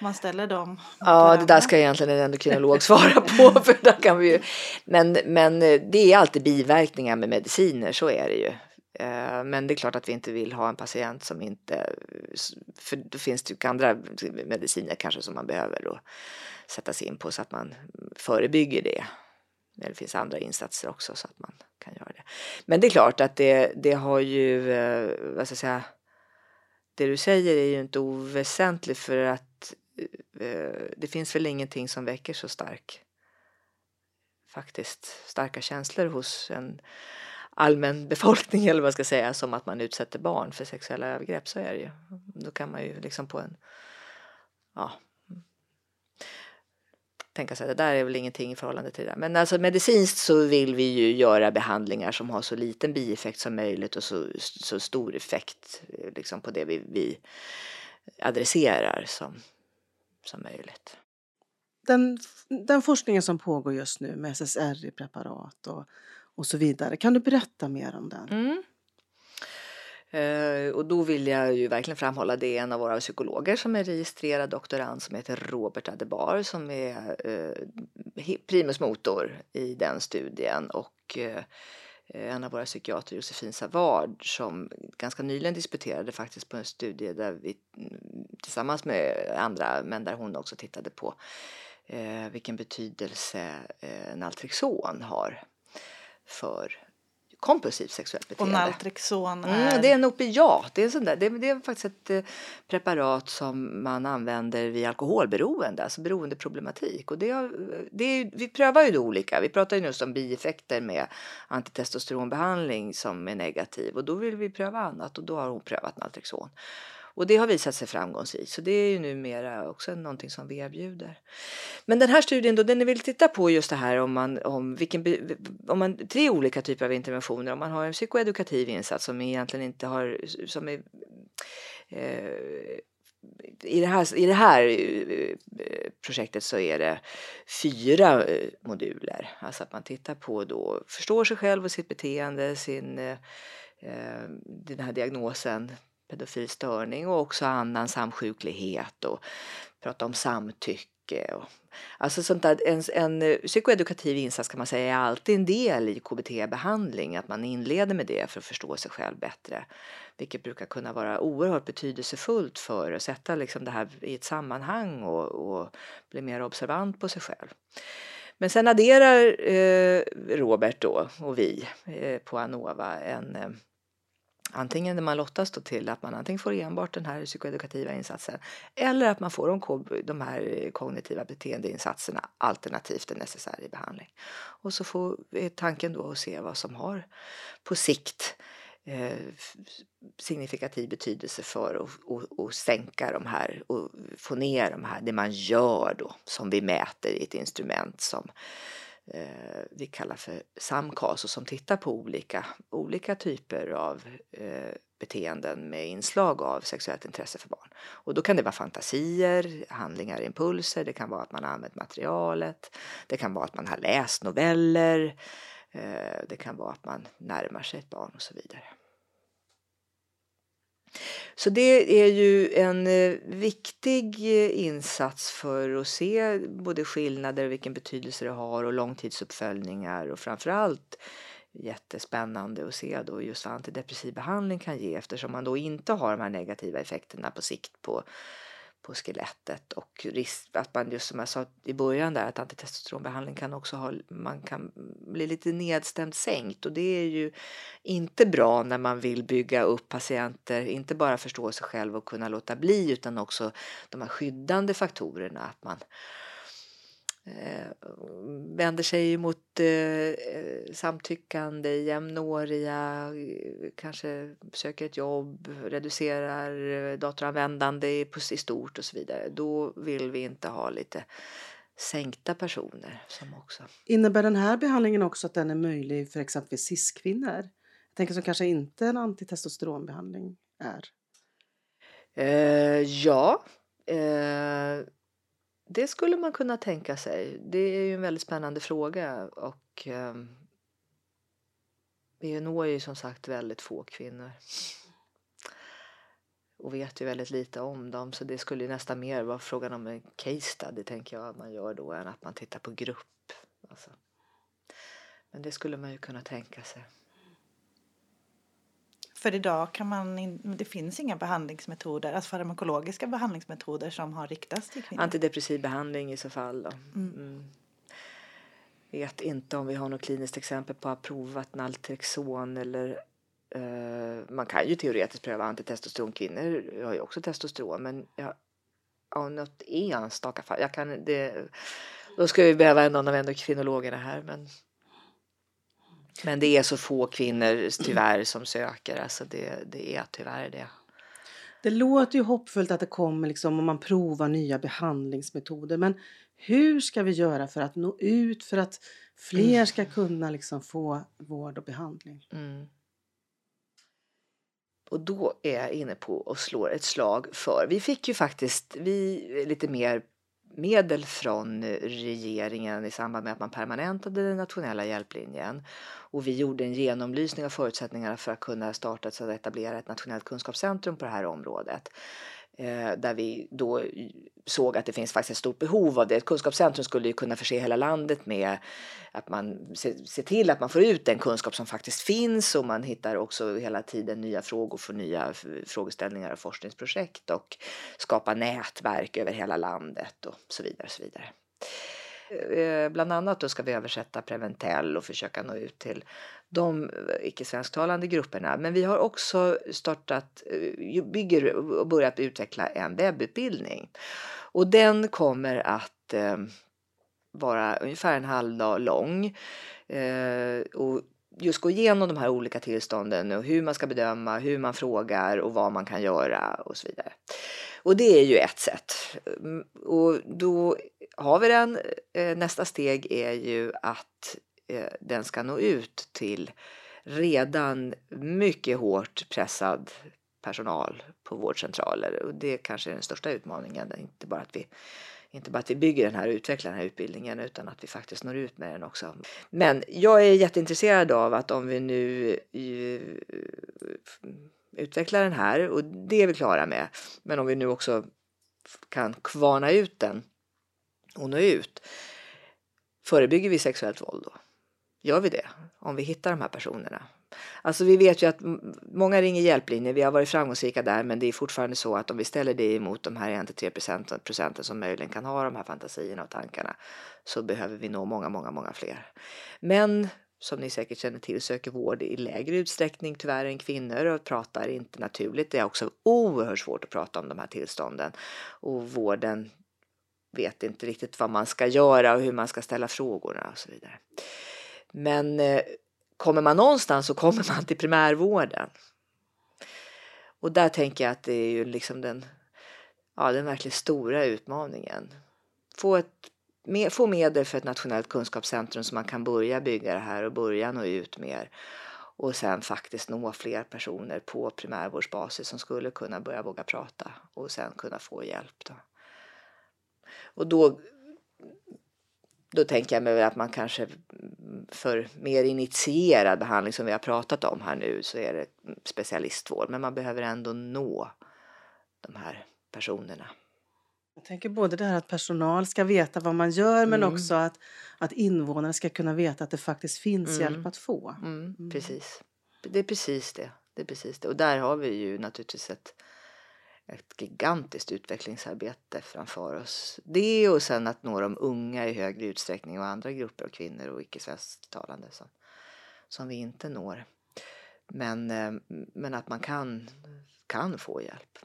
Man ställer dem. Ja, det där ska egentligen en endokrinolog svara på. <laughs> För där kan vi ju, men, men det är alltid biverkningar med mediciner, så är det ju. Eh, men det är klart att vi inte vill ha en patient som inte, för då finns det ju andra mediciner kanske som man behöver då sätta sig in på så att man förebygger det. Det finns andra insatser också så att man kan göra det. Men det är klart att det, det har ju, eh, vad ska jag säga, det du säger är ju inte oväsentligt för att Eh, Eh, eh, det finns väl ingenting som väcker så stark faktiskt starka känslor hos en allmän befolkning eller vad man ska säga som att man utsätter barn för sexuella övergrepp så är det ju. Då kan man ju liksom på en ja, tänka sig att det där är väl ingenting i förhållande till det. Men alltså medicinskt så vill vi ju göra behandlingar som har så liten bieffekt som möjligt och så, så stor effekt eh, liksom på det vi, vi adresserar som, som möjligt. Den, den forskningen som pågår just nu med SSRI-preparat och, och så vidare, kan du berätta mer om den? Mm. Eh, och då vill jag ju verkligen framhålla det är en av våra psykologer som är registrerad doktorand som heter Robert Adebar som är eh, primus motor i den studien och eh, Eh, en av våra psykiater Josefin Savard som ganska nyligen disputerade faktiskt på en studie där vi mm, tillsammans med andra men där hon också tittade på eh, vilken betydelse eh, Naltrexon har för kompulsivt sexuellt beteende. Och Naltrexon är? Mm, det är en opiat. Det är, sån där, det, det är faktiskt ett eh, preparat som man använder vid alkoholberoende, alltså beroendeproblematik. Och det, har, det är, vi prövar ju det olika. Vi pratar ju just om bieffekter med antitestosteronbehandling som är negativ och då vill vi pröva annat och då har hon prövat Naltrexon. Och det har visat sig framgångsrikt så det är ju numera också någonting som vi erbjuder. Men den här studien då, den vill titta på just det här om man, om vilken, om man, tre olika typer av interventioner. Om man har en psykoedukativ insats som egentligen inte har, som är eh, i det, här, I det här eh, projektet så är det fyra eh, moduler. Alltså att man tittar på då, förstår sig själv och sitt beteende, sin, eh, eh den här diagnosen pedofil störning och också annan samsjuklighet och prata om samtycke. Och, alltså sånt där, en, en psykoedukativ insats kan man säga är alltid en del i KBT-behandling, att man inleder med det för att förstå sig själv bättre. Vilket brukar kunna vara oerhört betydelsefullt för att sätta liksom det här i ett sammanhang och, och bli mer observant på sig själv. Men sen adderar eh, Robert då och vi eh, på Anova en eh, Antingen när man lottas då till att man antingen får enbart den här psykoedukativa insatsen eller att man får de, de här kognitiva beteendeinsatserna alternativt en SSRI-behandling. Och så får, är tanken då att se vad som har på sikt eh, signifikativ betydelse för att sänka de här och få ner de här, det man gör då som vi mäter i ett instrument som eh, vi kallar för SAMKAS och som tittar på olika, olika typer av eh, beteenden med inslag av sexuellt intresse för barn. Och då kan det vara fantasier, handlingar, impulser, det kan vara att man har använt materialet, det kan vara att man har läst noveller, eh, det kan vara att man närmar sig ett barn och så vidare. Så det är ju en eh, viktig eh, insats för att se både skillnader och vilken betydelse det har och långtidsuppföljningar och framförallt jättespännande att se då just vad antidepressiv behandling kan ge eftersom man då inte har de här negativa effekterna på sikt på på skelettet och risk att man just som jag sa i början där att antitestosteronbehandling kan också ha, man kan bli lite nedstämt sänkt. Och det är ju inte bra när man vill bygga upp patienter, inte bara förstå sig själv och kunna låta bli utan också de här skyddande faktorerna att man vänder sig mot eh, samtyckande, jämnåriga, kanske söker ett jobb, reducerar datoranvändande i, i stort och så vidare. Då vill vi inte ha lite sänkta personer. Som också. Innebär den här behandlingen också att den är möjlig för exempelvis cis-kvinnor? Jag tänker som kanske inte en antitestosteronbehandling är. Eh, ja. Eh, det skulle man kunna tänka sig. Det är ju en väldigt spännande fråga och eh, vi når ju som sagt väldigt få kvinnor och vet ju väldigt lite om dem så det skulle ju nästan mer vara frågan om en case study tänker jag att man gör då än att man tittar på grupp. Alltså. Men det skulle man ju kunna tänka sig. För idag kan man in, det finns inga behandlingsmetoder, alltså farmakologiska behandlingsmetoder som har riktats till kvinnor. Antidepressiv behandling i så fall då. Mm. Mm. Vet inte om vi har något kliniskt exempel på att ha provat Naltrexon eller uh, man kan ju teoretiskt pröva antitestosteron. Kvinnor har ju också testosteron men jag, ja, något enstaka fall. Jag kan, det, då ska vi behöva någon av endokrinologerna här men men det är så få kvinnor tyvärr som söker. Alltså det, det är tyvärr det. Det låter ju hoppfullt att det kommer liksom om man provar nya behandlingsmetoder. Men Hur ska vi göra för att nå ut, för att fler ska kunna liksom få vård och behandling? Mm. Och då är jag inne på och slår ett slag för, vi fick ju faktiskt vi, lite mer medel från regeringen i samband med att man permanentade den nationella hjälplinjen. Och vi gjorde en genomlysning av förutsättningarna för att kunna starta och etablera ett nationellt kunskapscentrum på det här området. Eh, där vi då såg att det finns faktiskt ett stort behov av det. Ett kunskapscentrum skulle ju kunna förse hela landet med att man ser till att man får ut den kunskap som faktiskt finns och man hittar också hela tiden nya frågor för nya frågeställningar och forskningsprojekt och skapa nätverk över hela landet och så vidare. Och så vidare. Eh, bland annat då ska vi översätta Preventell och försöka nå ut till de eh, icke-svensktalande grupperna. Men vi har också startat, eh, bygger och börjat utveckla en webbutbildning. Och den kommer att vara ungefär en halv dag lång. och just gå igenom de här olika tillstånden och hur man ska bedöma, hur man frågar och vad man kan göra och så vidare. Och det är ju ett sätt. Mm, och då har vi den. Eh, nästa steg är ju att eh, den ska nå ut till redan mycket hårt pressad personal på vårdcentraler. Och det kanske är den största utmaningen. Inte bara att vi inte bara att vi bygger den här och utvecklar den här utbildningen utan att vi faktiskt når ut med den också. Men jag är jätteintresserad av att om vi nu eh, utveckla den här och det är vi klara med. Men om vi nu också kan kvarna ut den och nå ut. Förebygger vi sexuellt våld då? Gör vi det? Om vi hittar de här personerna? Alltså vi vet ju att många ringer hjälplinjer, vi har varit framgångsrika där men det är fortfarande så att om vi ställer det emot de här 1-3 procenten som möjligen kan ha de här fantasierna och tankarna så behöver vi nå många, många, många fler. Men som ni säkert känner till söker vård i lägre utsträckning tyvärr än kvinnor och pratar inte naturligt. Det är också oerhört svårt att prata om de här tillstånden och vården vet inte riktigt vad man ska göra och hur man ska ställa frågorna och så vidare. Men eh, kommer man någonstans så kommer man till primärvården. Och där tänker jag att det är ju liksom den, ja, den verkligt stora utmaningen. Få, ett, få medel för ett nationellt kunskapscentrum så man kan börja bygga det här och börja nå ut mer och sen faktiskt nå fler personer på primärvårdsbasis som skulle kunna börja våga prata och sen kunna få hjälp. Då. Och då, då tänker jag mig att man kanske för mer initierad behandling som vi har pratat om här nu så är det specialistvård. Men man behöver ändå nå de här personerna. Jag tänker både det här att personal ska veta vad man gör men mm. också att, att invånare ska kunna veta att det faktiskt finns mm. hjälp att få. Mm. mm. Precis. Det är precis det. det är precis det. Och där har vi ju naturligtvis ett ett gigantiskt utvecklingsarbete framför oss. Det och sen att nå de unga i högre utsträckning och andra grupper av kvinnor och icke-svensktalande som, som vi inte når. Men, eh, men att man kan, kan få hjälp.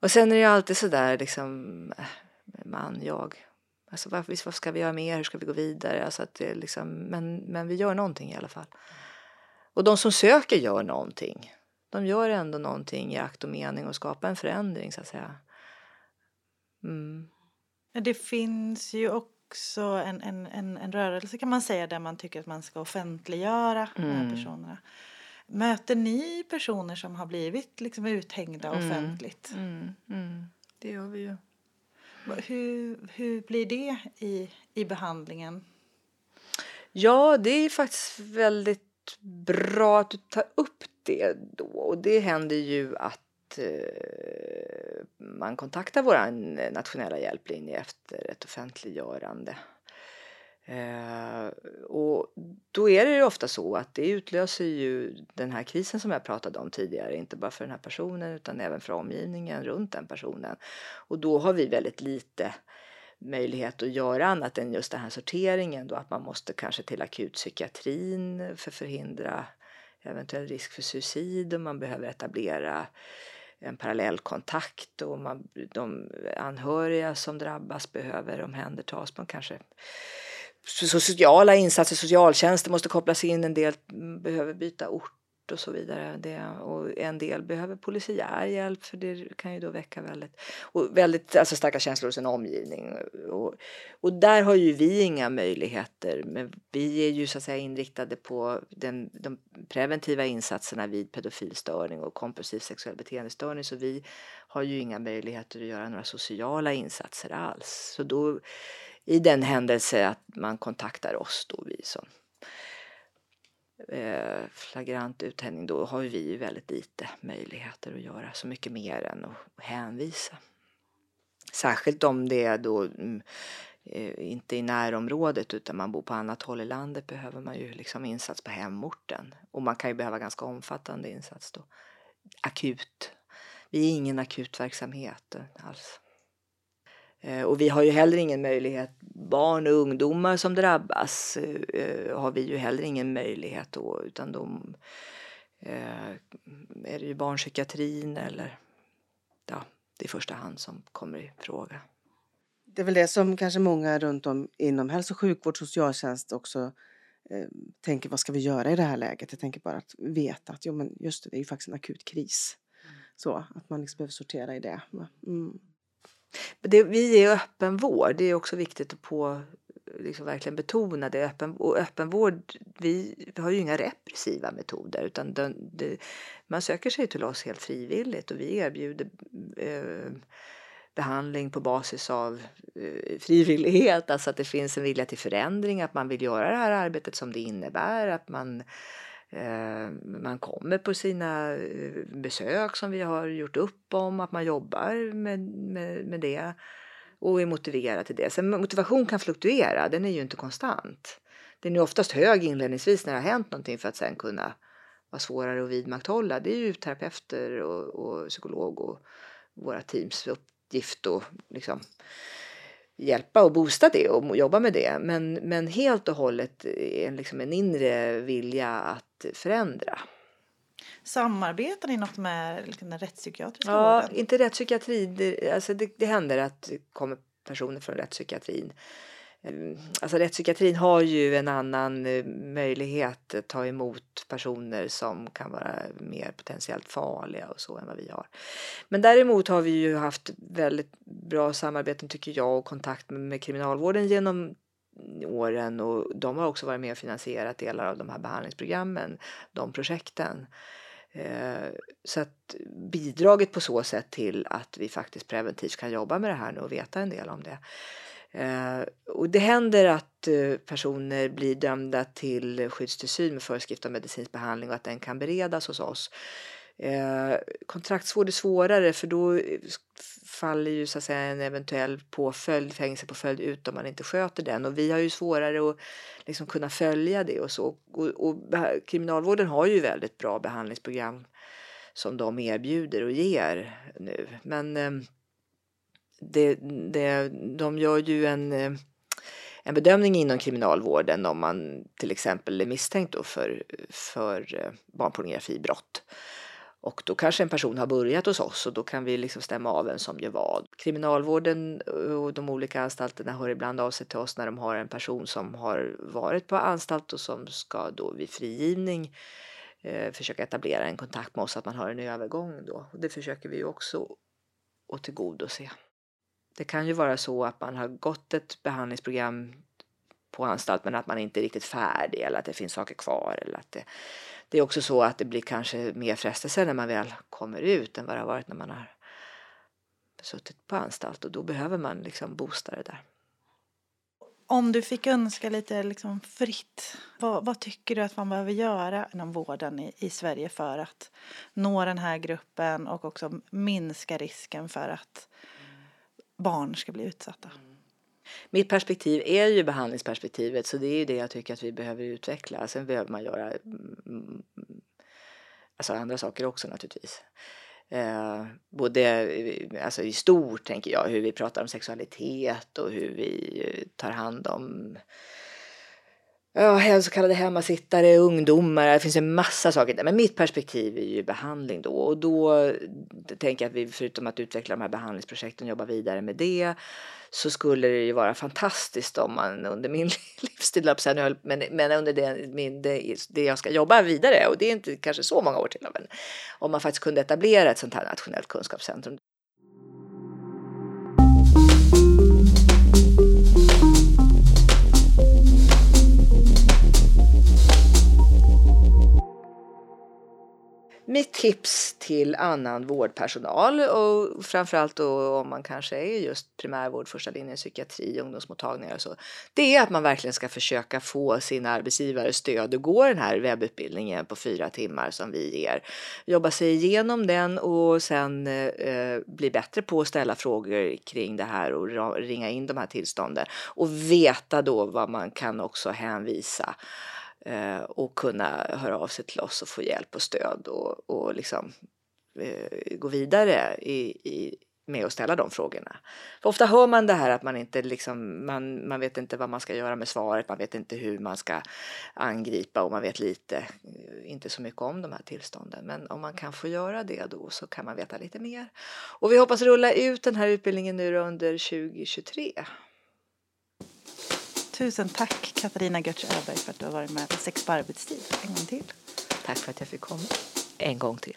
Och sen är det alltid sådär liksom, äh, man, jag. Alltså varför, vad ska vi göra mer? Hur ska vi gå vidare? Alltså att det liksom, men, men vi gör någonting i alla fall. Och de som söker gör någonting de gör ändå någonting i akt och mening och skapar en förändring så att säga. Mm. Det finns ju också en, en, en, en, rörelse kan man säga där man tycker att man ska offentliggöra mm. de här mm. personerna. Möter ni personer som har blivit liksom uthängda mm. offentligt? Mm. mm. Det gör vi ju. Hur, hur blir det i, i behandlingen? Ja, det är faktiskt väldigt bra att du tar upp det då. Och det händer ju att eh, man kontaktar vår nationella hjälplinje efter ett offentliggörande. Eh, och då är det ju ofta så att det utlöser ju den här krisen som jag pratade om tidigare, inte bara för den här personen utan även för omgivningen runt den personen. Och då har vi väldigt lite möjlighet att göra annat än just den här sorteringen då att man måste kanske till akutpsykiatrin för att förhindra eventuell risk för suicid och man behöver etablera en parallell kontakt och man, de anhöriga som drabbas behöver omhändertas. Man kanske sociala insatser, socialtjänsten måste kopplas in, en del behöver byta ort och så vidare. Det, och en del behöver polisiär hjälp för det kan ju då väcka väldigt, och väldigt alltså starka känslor hos en omgivning. Och, och där har ju vi inga möjligheter. Men vi är ju så att säga inriktade på den, de preventiva insatserna vid pedofilstörning och kompulsiv sexuell beteendestörning så vi har ju inga möjligheter att göra några sociala insatser alls. Så då i den händelse att man kontaktar oss då vi som eh, flagrant uthängning då har vi ju väldigt lite möjligheter att göra så mycket mer än att hänvisa. Särskilt om det är då mm, eh, inte i närområdet utan man bor på annat håll i landet behöver man ju liksom insats på hemorten och man kan ju behöva ganska omfattande insats då. Akut. Vi är ingen akutverksamhet alls. Eh, och vi har ju heller ingen möjlighet, barn och ungdomar som drabbas eh, har vi ju heller ingen möjlighet då utan de eh, är det ju barnpsykiatrin eller ja, det i första hand som kommer i fråga. Det är väl det som kanske många runt om inom hälso och sjukvård, socialtjänst också tänker vad ska vi göra i det här läget? Jag tänker bara att veta att jo, men just det, det är ju faktiskt en akut kris. Mm. Så att man liksom behöver sortera i det. Mm. Det, vi är öppenvård, det är också viktigt att på, liksom verkligen betona det. Öppen, och öppenvård, vi, vi har ju inga repressiva metoder utan den, det, man söker sig till oss helt frivilligt och vi erbjuder eh, behandling på basis av eh, frivillighet, alltså att det finns en vilja till förändring, att man vill göra det här arbetet som det innebär, att man Eh, man kommer på sina eh, besök som vi har gjort upp om, att man jobbar med, med, med det och är motiverad till det. Sen motivation kan fluktuera, den är ju inte konstant. Den är oftast hög inledningsvis när det har hänt någonting för att sen kunna vara svårare att vidmakthålla. Det är ju terapeuter och, och psykolog och våra teams uppgift och liksom hjälpa och boosta det och jobba med det. Men, men helt och hållet är liksom en inre vilja att förändra. Samarbetar ni något med liksom, den rättspsykiatriska ja, vården? inte rättspsykiatri. Det, alltså det, det händer att det kommer personer från rättspsykiatrin Ehm, alltså rättspsykiatrin har ju en annan eh, möjlighet att ta emot personer som kan vara mer potentiellt farliga och så än vad vi har. Men däremot har vi ju haft väldigt bra samarbeten tycker jag och kontakt med, med kriminalvården genom åren och de har också varit med och finansierat delar av de här behandlingsprogrammen, de projekten. Ehm, så att bidraget på så sätt till att vi faktiskt preventivt kan jobba med det här nu och veta en del om det. Eh, och det händer att eh, personer blir dömda till skyddstillsyn med föreskrift om medicinsk behandling och att den kan beredas hos oss. Eh, kontraktsvård är svårare för då eh, faller ju så att säga en eventuell påföljd, fängelsepåföljd ut om man inte sköter den och vi har ju svårare att liksom kunna följa det och så. Och, och kriminalvården har ju väldigt bra behandlingsprogram som de erbjuder och ger nu. Men ehm, det, det, de gör ju en, eh, en bedömning inom kriminalvården om man till exempel är misstänkt då för, för eh, barnpornografibrott. Och då kanske en person har börjat hos oss och då kan vi liksom stämma av vem som gör vad. Kriminalvården eh, och de olika anstalterna hör ibland av sig till oss när de har en person som har varit på anstalt och som ska då vid frigivning eh, försöka etablera en kontakt med oss, att man har en övergång då. Och det försöker vi också att tillgodose. Det kan ju vara så att man har gått ett behandlingsprogram på anstalt men att man inte är riktigt färdig eller att det finns saker kvar. Eller att det, det är också så att det blir kanske mer frestelse när man väl kommer ut än vad det har varit när man har suttit på anstalt och då behöver man liksom boosta det där. Om du fick önska lite liksom fritt, vad, vad, tycker du att man behöver göra inom vården i, i Sverige för att nå den här gruppen och också minska risken för att barn ska bli utsatta. Mm. Mitt perspektiv är ju behandlingsperspektivet så det är ju det jag tycker att vi behöver utveckla. Sen behöver man göra mm, alltså andra saker också naturligtvis. Eh, både eh, alltså i stort tänker jag, hur vi pratar om sexualitet och hur vi eh, tar hand om ja, så kallade hemmasittare, ungdomar, det finns en massa saker där. Men mitt perspektiv är ju behandling då och då tänker jag att vi förutom att utveckla de här behandlingsprojekten och jobba vidare med det så skulle det ju vara fantastiskt om man under min <laughs> livstid, men, men under det, min, det, det jag ska jobba vidare och det är inte kanske så många år till, men om man faktiskt kunde etablera ett sånt här nationellt kunskapscentrum. Mitt tips till annan vårdpersonal och framförallt då om man kanske är just primärvård, första linjen psykiatri, ungdomsmottagningar och så. Det är att man verkligen ska försöka få sin arbetsgivare stöd och gå den här webbutbildningen på fyra timmar som vi ger. Jobba sig igenom den och sen eh, bli bättre på att ställa frågor kring det här och ringa in de här tillstånden och veta då vad man kan också hänvisa eh, och kunna höra av sig till oss och få hjälp och stöd och, och liksom eh, gå vidare i, i, med att ställa de frågorna. För ofta hör man det här att man inte liksom, man, man vet inte vad man ska göra med svaret, man vet inte hur man ska angripa och man vet lite, eh, inte så mycket om de här tillstånden. Men om man kan få göra det då så kan man veta lite mer. Och vi hoppas rulla ut den här utbildningen nu under 2023. Tusen tack Katarina Götz Öberg för att du har varit med på Sex på arbetstid en gång till. Tack för att jag fick komma en gång till.